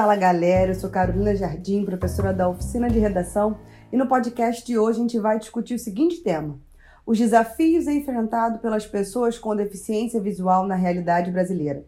Fala galera, eu sou Carolina Jardim, professora da oficina de redação, e no podcast de hoje a gente vai discutir o seguinte tema: os desafios enfrentados pelas pessoas com deficiência visual na realidade brasileira.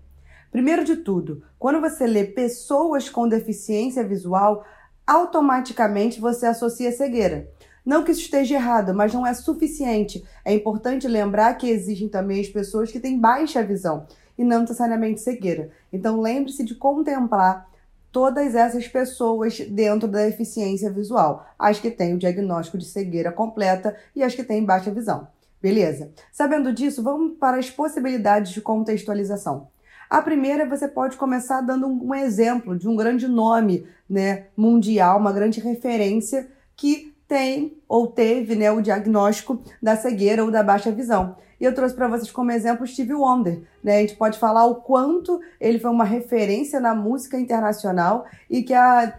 Primeiro de tudo, quando você lê pessoas com deficiência visual, automaticamente você associa cegueira. Não que isso esteja errado, mas não é suficiente. É importante lembrar que existem também as pessoas que têm baixa visão e não necessariamente cegueira. Então lembre-se de contemplar todas essas pessoas dentro da deficiência visual, as que têm o diagnóstico de cegueira completa e as que têm baixa visão. Beleza? Sabendo disso, vamos para as possibilidades de contextualização. A primeira, você pode começar dando um exemplo de um grande nome né, mundial, uma grande referência que tem ou teve né, o diagnóstico da cegueira ou da baixa visão. E eu trouxe para vocês como exemplo Stevie Wonder. Né? A gente pode falar o quanto ele foi uma referência na música internacional e que a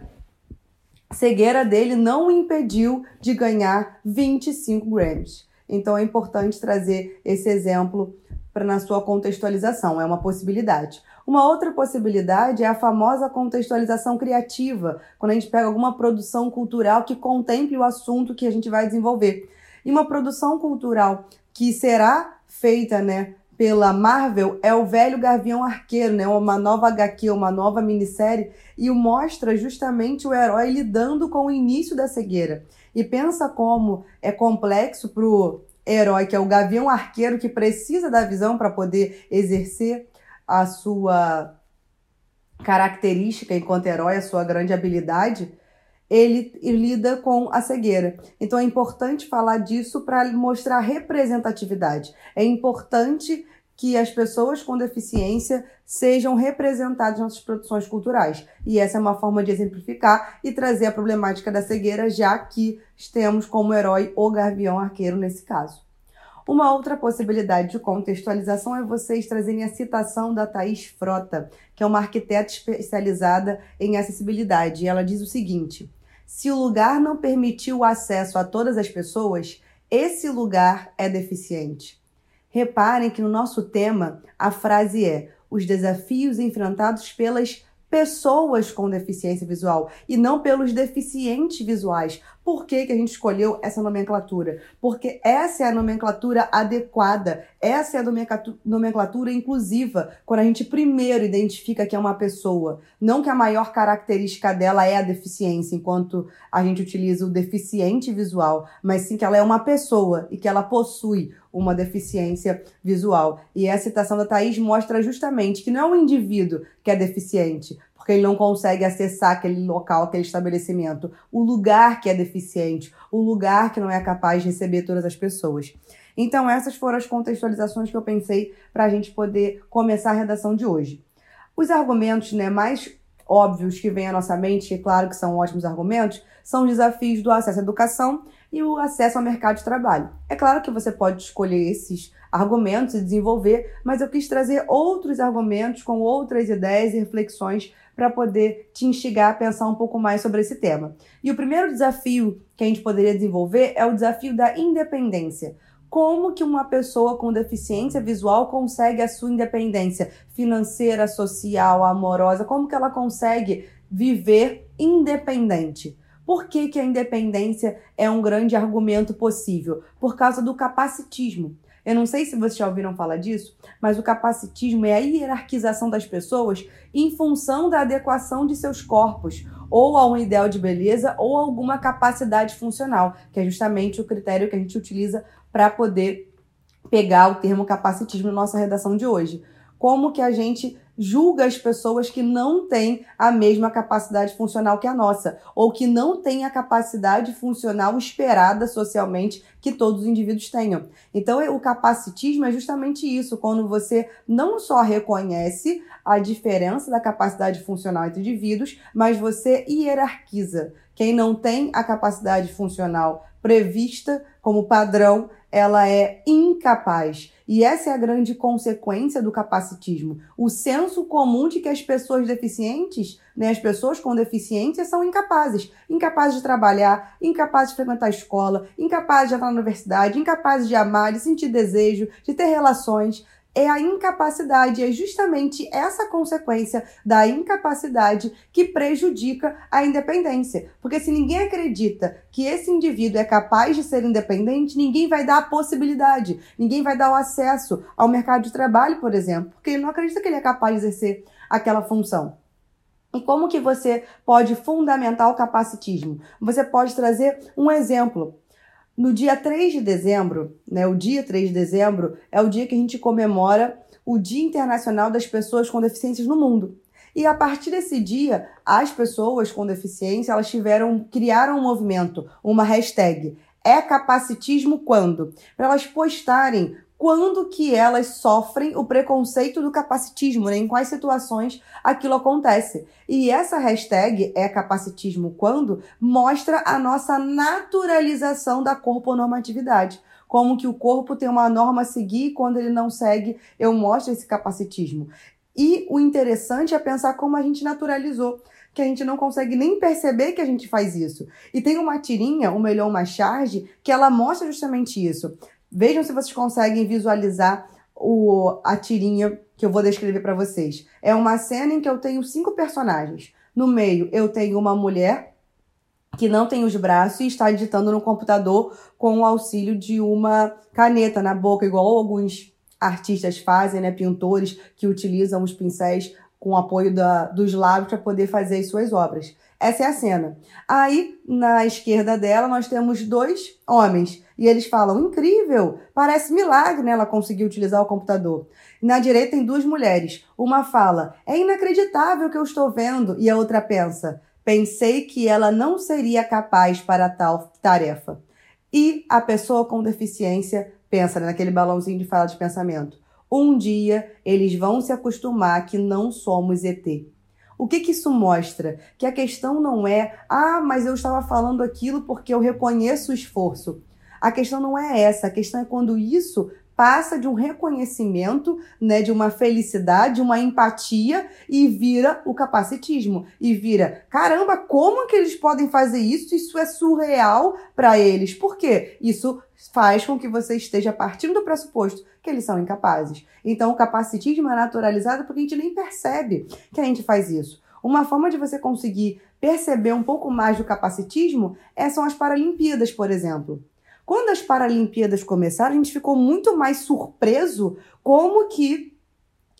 cegueira dele não o impediu de ganhar 25 Grammys. Então é importante trazer esse exemplo para na sua contextualização, é uma possibilidade. Uma outra possibilidade é a famosa contextualização criativa, quando a gente pega alguma produção cultural que contemple o assunto que a gente vai desenvolver. E uma produção cultural que será feita, né, pela Marvel é o velho Gavião Arqueiro, né? Uma nova HQ, uma nova minissérie, e mostra justamente o herói lidando com o início da cegueira. E pensa como é complexo pro herói, que é o Gavião Arqueiro, que precisa da visão para poder exercer a sua característica enquanto herói, a sua grande habilidade, ele lida com a cegueira. Então é importante falar disso para mostrar representatividade. É importante que as pessoas com deficiência sejam representadas nas produções culturais. E essa é uma forma de exemplificar e trazer a problemática da cegueira, já que temos como herói o Gavião Arqueiro nesse caso. Uma outra possibilidade de contextualização é vocês trazerem a citação da Thais Frota, que é uma arquiteta especializada em acessibilidade. Ela diz o seguinte: se o lugar não permitiu o acesso a todas as pessoas, esse lugar é deficiente. Reparem que no nosso tema a frase é: os desafios enfrentados pelas pessoas com deficiência visual e não pelos deficientes visuais. Por que, que a gente escolheu essa nomenclatura? Porque essa é a nomenclatura adequada, essa é a nomenclatura inclusiva, quando a gente primeiro identifica que é uma pessoa, não que a maior característica dela é a deficiência, enquanto a gente utiliza o deficiente visual, mas sim que ela é uma pessoa e que ela possui uma deficiência visual. E a citação da Thaís mostra justamente que não é um indivíduo que é deficiente, porque ele não consegue acessar aquele local, aquele estabelecimento, o lugar que é deficiente, o lugar que não é capaz de receber todas as pessoas. Então, essas foram as contextualizações que eu pensei para a gente poder começar a redação de hoje. Os argumentos né, mais óbvios que vêm à nossa mente, que é claro que são ótimos argumentos, são os desafios do acesso à educação e o acesso ao mercado de trabalho. É claro que você pode escolher esses argumentos e desenvolver, mas eu quis trazer outros argumentos com outras ideias e reflexões para poder te instigar a pensar um pouco mais sobre esse tema. E o primeiro desafio que a gente poderia desenvolver é o desafio da independência. Como que uma pessoa com deficiência visual consegue a sua independência financeira, social, amorosa? Como que ela consegue viver independente? Por que, que a independência é um grande argumento possível? Por causa do capacitismo. Eu não sei se vocês já ouviram falar disso, mas o capacitismo é a hierarquização das pessoas em função da adequação de seus corpos, ou a um ideal de beleza, ou alguma capacidade funcional, que é justamente o critério que a gente utiliza para poder pegar o termo capacitismo na nossa redação de hoje. Como que a gente julga as pessoas que não têm a mesma capacidade funcional que a nossa, ou que não têm a capacidade funcional esperada socialmente que todos os indivíduos tenham. Então, o capacitismo é justamente isso, quando você não só reconhece a diferença da capacidade funcional entre indivíduos, mas você hierarquiza. Quem não tem a capacidade funcional prevista como padrão, ela é incapaz. E essa é a grande consequência do capacitismo. O senso comum de que as pessoas deficientes, né, as pessoas com deficiência são incapazes. Incapazes de trabalhar, incapazes de frequentar a escola, incapazes de entrar na universidade, incapazes de amar, de sentir desejo, de ter relações. É a incapacidade, é justamente essa consequência da incapacidade que prejudica a independência. Porque se ninguém acredita que esse indivíduo é capaz de ser independente, ninguém vai dar a possibilidade, ninguém vai dar o acesso ao mercado de trabalho, por exemplo, porque ele não acredita que ele é capaz de exercer aquela função. E como que você pode fundamentar o capacitismo? Você pode trazer um exemplo. No dia 3 de dezembro, né, o dia 3 de dezembro é o dia que a gente comemora o Dia Internacional das Pessoas com Deficiências no Mundo. E a partir desse dia, as pessoas com deficiência, elas tiveram, criaram um movimento, uma hashtag. É capacitismo quando? Para elas postarem quando que elas sofrem o preconceito do capacitismo, né? em quais situações aquilo acontece. E essa hashtag é capacitismo quando mostra a nossa naturalização da corponormatividade. Como que o corpo tem uma norma a seguir e quando ele não segue, eu mostro esse capacitismo. E o interessante é pensar como a gente naturalizou que a gente não consegue nem perceber que a gente faz isso. E tem uma tirinha, o Melhor Uma Charge, que ela mostra justamente isso. Vejam se vocês conseguem visualizar o, a tirinha que eu vou descrever para vocês. É uma cena em que eu tenho cinco personagens. No meio, eu tenho uma mulher que não tem os braços e está digitando no computador com o auxílio de uma caneta na boca, igual alguns artistas fazem, né? Pintores que utilizam os pincéis com o apoio da, dos lábios para poder fazer as suas obras. Essa é a cena. Aí, na esquerda dela, nós temos dois homens. E eles falam: incrível, parece milagre, né? Ela conseguiu utilizar o computador. Na direita tem duas mulheres. Uma fala: é inacreditável o que eu estou vendo. E a outra pensa: pensei que ela não seria capaz para tal tarefa. E a pessoa com deficiência pensa né, naquele balãozinho de fala de pensamento. Um dia eles vão se acostumar que não somos ET. O que, que isso mostra? Que a questão não é, ah, mas eu estava falando aquilo porque eu reconheço o esforço. A questão não é essa, a questão é quando isso passa de um reconhecimento, né, de uma felicidade, uma empatia e vira o capacitismo e vira, caramba, como que eles podem fazer isso? Isso é surreal para eles. Por quê? Isso faz com que você esteja partindo do pressuposto que eles são incapazes. Então, o capacitismo é naturalizado porque a gente nem percebe que a gente faz isso. Uma forma de você conseguir perceber um pouco mais do capacitismo é, são as Paralimpíadas, por exemplo. Quando as Paralimpíadas começaram, a gente ficou muito mais surpreso como que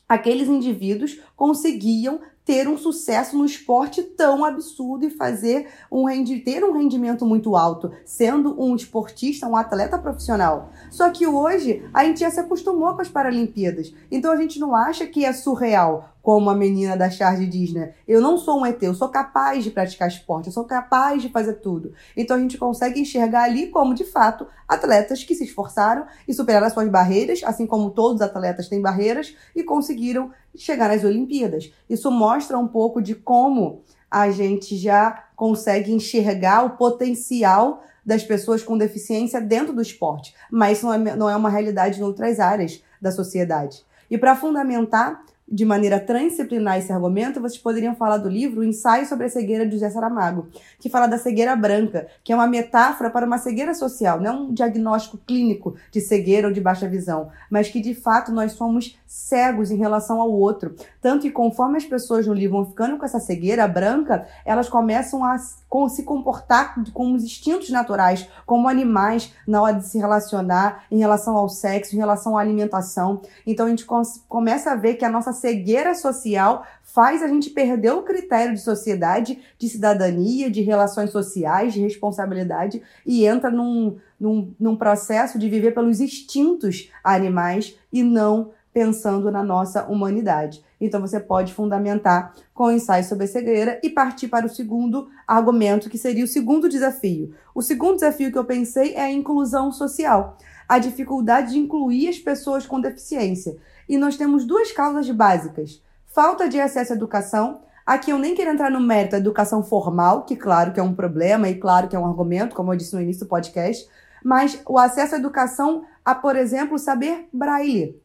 aqueles indivíduos conseguiam ter um sucesso no esporte tão absurdo e fazer um ter um rendimento muito alto, sendo um esportista, um atleta profissional. Só que hoje a gente já se acostumou com as Paralimpíadas, então a gente não acha que é surreal como a menina da Charge diz, né? Eu não sou um ET, eu sou capaz de praticar esporte, eu sou capaz de fazer tudo. Então a gente consegue enxergar ali como, de fato, atletas que se esforçaram e superaram as suas barreiras, assim como todos os atletas têm barreiras, e conseguiram chegar nas Olimpíadas. Isso mostra um pouco de como a gente já consegue enxergar o potencial das pessoas com deficiência dentro do esporte. Mas isso não é, não é uma realidade em outras áreas da sociedade. E para fundamentar de maneira transdisciplinar esse argumento, vocês poderiam falar do livro O Ensaio sobre a Cegueira de José Saramago, que fala da cegueira branca, que é uma metáfora para uma cegueira social, não um diagnóstico clínico de cegueira ou de baixa visão, mas que de fato nós somos cegos em relação ao outro. Tanto que conforme as pessoas no livro vão ficando com essa cegueira branca, elas começam a se comportar como os instintos naturais, como animais na hora de se relacionar, em relação ao sexo, em relação à alimentação. Então a gente começa a ver que a nossa cegueira social faz a gente perder o critério de sociedade, de cidadania, de relações sociais, de responsabilidade e entra num, num, num processo de viver pelos instintos animais e não pensando na nossa humanidade. Então você pode fundamentar com o ensaio sobre a cegueira e partir para o segundo argumento, que seria o segundo desafio. O segundo desafio que eu pensei é a inclusão social, a dificuldade de incluir as pessoas com deficiência. E nós temos duas causas básicas: falta de acesso à educação. Aqui eu nem quero entrar no mérito da educação formal, que claro que é um problema e claro que é um argumento, como eu disse no início do podcast, mas o acesso à educação a, por exemplo, saber braille.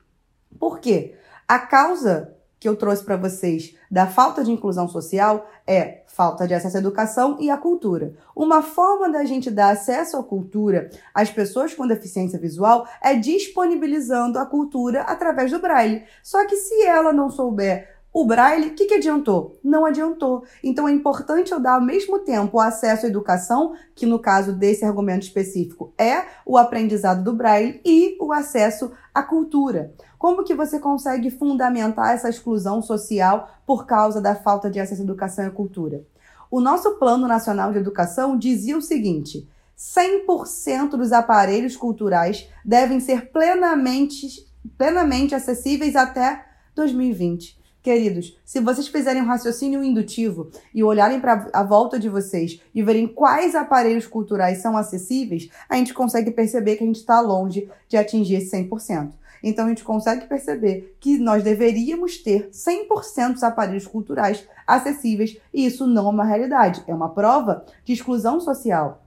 Por quê? A causa que eu trouxe para vocês da falta de inclusão social é falta de acesso à educação e à cultura. Uma forma da gente dar acesso à cultura às pessoas com deficiência visual é disponibilizando a cultura através do braille. Só que se ela não souber o braille, o que, que adiantou? Não adiantou. Então é importante eu dar ao mesmo tempo o acesso à educação, que no caso desse argumento específico é o aprendizado do braille, e o acesso à cultura. Como que você consegue fundamentar essa exclusão social por causa da falta de acesso à educação e à cultura? O nosso Plano Nacional de Educação dizia o seguinte: 100% dos aparelhos culturais devem ser plenamente, plenamente acessíveis até 2020. Queridos, se vocês fizerem um raciocínio indutivo e olharem para a volta de vocês e verem quais aparelhos culturais são acessíveis, a gente consegue perceber que a gente está longe de atingir esse 100%. Então a gente consegue perceber que nós deveríamos ter 100% dos aparelhos culturais acessíveis e isso não é uma realidade, é uma prova de exclusão social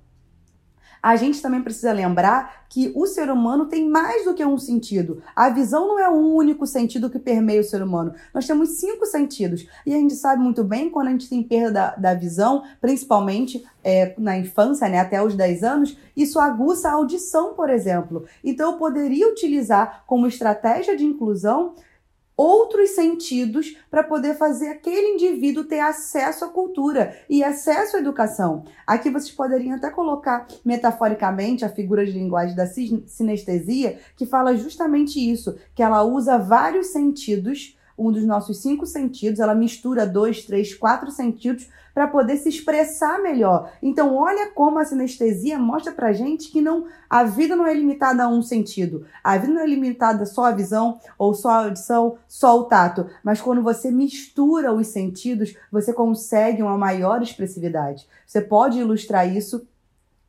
a gente também precisa lembrar que o ser humano tem mais do que um sentido. A visão não é o único sentido que permeia o ser humano. Nós temos cinco sentidos. E a gente sabe muito bem quando a gente tem perda da, da visão, principalmente é, na infância, né, até os 10 anos, isso aguça a audição, por exemplo. Então, eu poderia utilizar como estratégia de inclusão outros sentidos para poder fazer aquele indivíduo ter acesso à cultura e acesso à educação. Aqui vocês poderiam até colocar metaforicamente a figura de linguagem da sinestesia, que fala justamente isso, que ela usa vários sentidos um dos nossos cinco sentidos, ela mistura dois, três, quatro sentidos para poder se expressar melhor. Então, olha como a sinestesia mostra pra gente que não a vida não é limitada a um sentido. A vida não é limitada só à visão ou só à audição, só ao tato, mas quando você mistura os sentidos, você consegue uma maior expressividade. Você pode ilustrar isso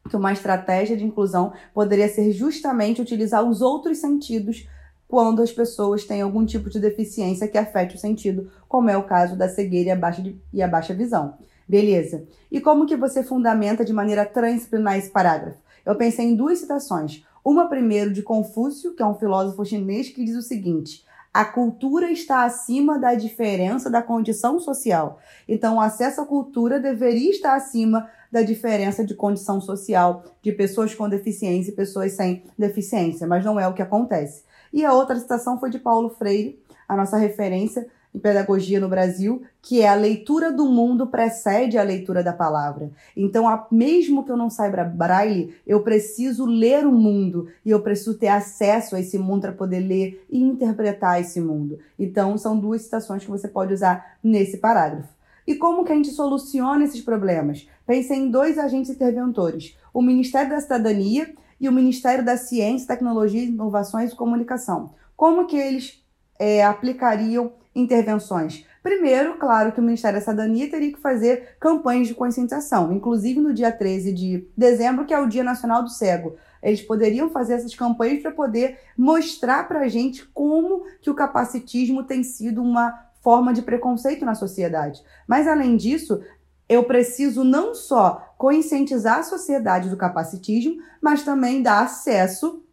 que uma estratégia de inclusão poderia ser justamente utilizar os outros sentidos quando as pessoas têm algum tipo de deficiência que afete o sentido, como é o caso da cegueira e a baixa, de, e a baixa visão. Beleza. E como que você fundamenta de maneira transdisciplinar esse parágrafo? Eu pensei em duas citações. Uma primeiro de Confúcio, que é um filósofo chinês, que diz o seguinte: a cultura está acima da diferença da condição social. Então, o acesso à cultura deveria estar acima da diferença de condição social de pessoas com deficiência e pessoas sem deficiência, mas não é o que acontece. E a outra citação foi de Paulo Freire, a nossa referência em pedagogia no Brasil, que é a leitura do mundo precede a leitura da palavra. Então, mesmo que eu não saiba braille, eu preciso ler o mundo e eu preciso ter acesso a esse mundo para poder ler e interpretar esse mundo. Então, são duas citações que você pode usar nesse parágrafo. E como que a gente soluciona esses problemas? Pensei em dois agentes interventores: o Ministério da Cidadania e o Ministério da Ciência, Tecnologia, Inovações e Comunicação. Como que eles é, aplicariam intervenções? Primeiro, claro que o Ministério da Cidadania teria que fazer campanhas de conscientização, inclusive no dia 13 de dezembro, que é o Dia Nacional do Cego. Eles poderiam fazer essas campanhas para poder mostrar para a gente como que o capacitismo tem sido uma forma de preconceito na sociedade. Mas, além disso, eu preciso não só conscientizar a sociedade do capacitismo, mas também dar acesso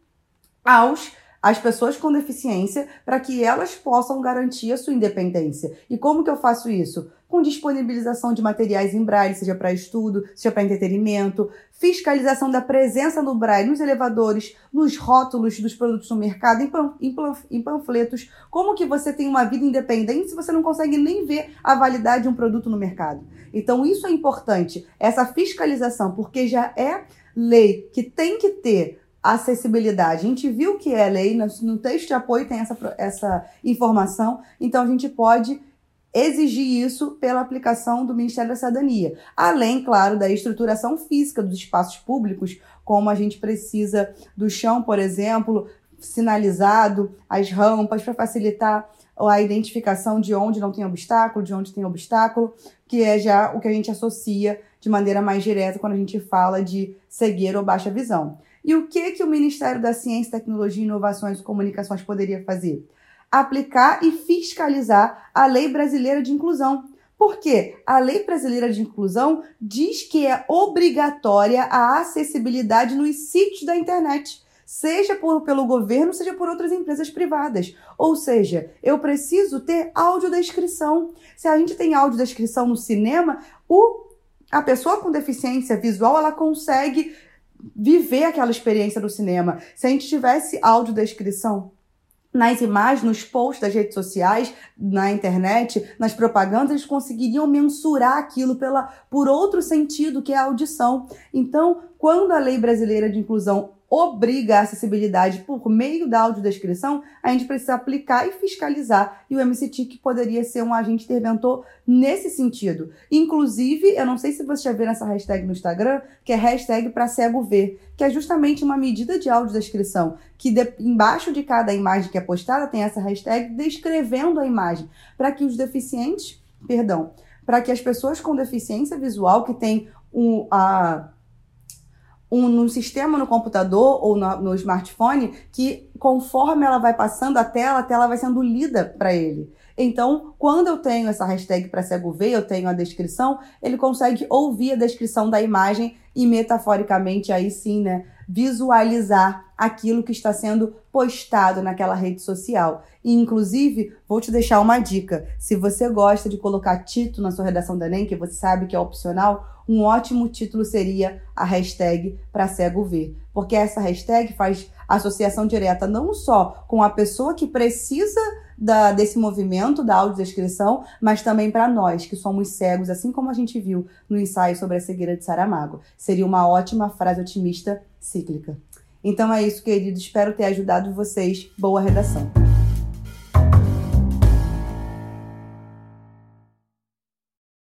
aos as pessoas com deficiência para que elas possam garantir a sua independência. E como que eu faço isso? Com disponibilização de materiais em braille, seja para estudo, seja para entretenimento, fiscalização da presença no braille nos elevadores, nos rótulos dos produtos no mercado, em panfletos. Como que você tem uma vida independente se você não consegue nem ver a validade de um produto no mercado? Então isso é importante, essa fiscalização, porque já é lei que tem que ter acessibilidade. A gente viu que é lei, no texto de apoio tem essa, essa informação, então a gente pode exigir isso pela aplicação do Ministério da Cidadania. Além, claro, da estruturação física dos espaços públicos, como a gente precisa do chão, por exemplo, sinalizado, as rampas para facilitar a identificação de onde não tem obstáculo, de onde tem obstáculo, que é já o que a gente associa de maneira mais direta quando a gente fala de cegueira ou baixa visão. E o que, que o Ministério da Ciência, Tecnologia, Inovações e Comunicações poderia fazer? Aplicar e fiscalizar a Lei Brasileira de Inclusão. Por quê? A Lei Brasileira de Inclusão diz que é obrigatória a acessibilidade nos sítios da internet. seja por, pelo governo, seja por outras empresas privadas. Ou seja, eu preciso ter audiodescrição. Se a gente tem audiodescrição no cinema, o, a pessoa com deficiência visual ela consegue viver aquela experiência do cinema. Se a gente tivesse audiodescrição nas imagens, nos posts das redes sociais, na internet, nas propagandas, eles conseguiriam mensurar aquilo pela, por outro sentido, que é a audição. Então, quando a lei brasileira de inclusão obriga a acessibilidade por meio da audiodescrição, a gente precisa aplicar e fiscalizar. E o MCTIC poderia ser um agente interventor nesse sentido. Inclusive, eu não sei se você já viu essa hashtag no Instagram, que é hashtag para cego ver, que é justamente uma medida de audiodescrição, que de, embaixo de cada imagem que é postada tem essa hashtag descrevendo a imagem, para que os deficientes, perdão, para que as pessoas com deficiência visual que têm um, a um, no sistema no computador ou no, no, smartphone que conforme ela vai passando a tela, a tela vai sendo lida para ele. Então, quando eu tenho essa hashtag para cego ver, eu tenho a descrição, ele consegue ouvir a descrição da imagem e metaforicamente aí sim, né, visualizar aquilo que está sendo postado naquela rede social. E, inclusive, vou te deixar uma dica. Se você gosta de colocar título na sua redação da ENEM, que você sabe que é opcional, um ótimo título seria a hashtag para cego ver. Porque essa hashtag faz associação direta não só com a pessoa que precisa da, desse movimento da audiodescrição, mas também para nós, que somos cegos, assim como a gente viu no ensaio sobre a cegueira de Saramago. Seria uma ótima frase otimista cíclica. Então é isso, querido. Espero ter ajudado vocês. Boa redação.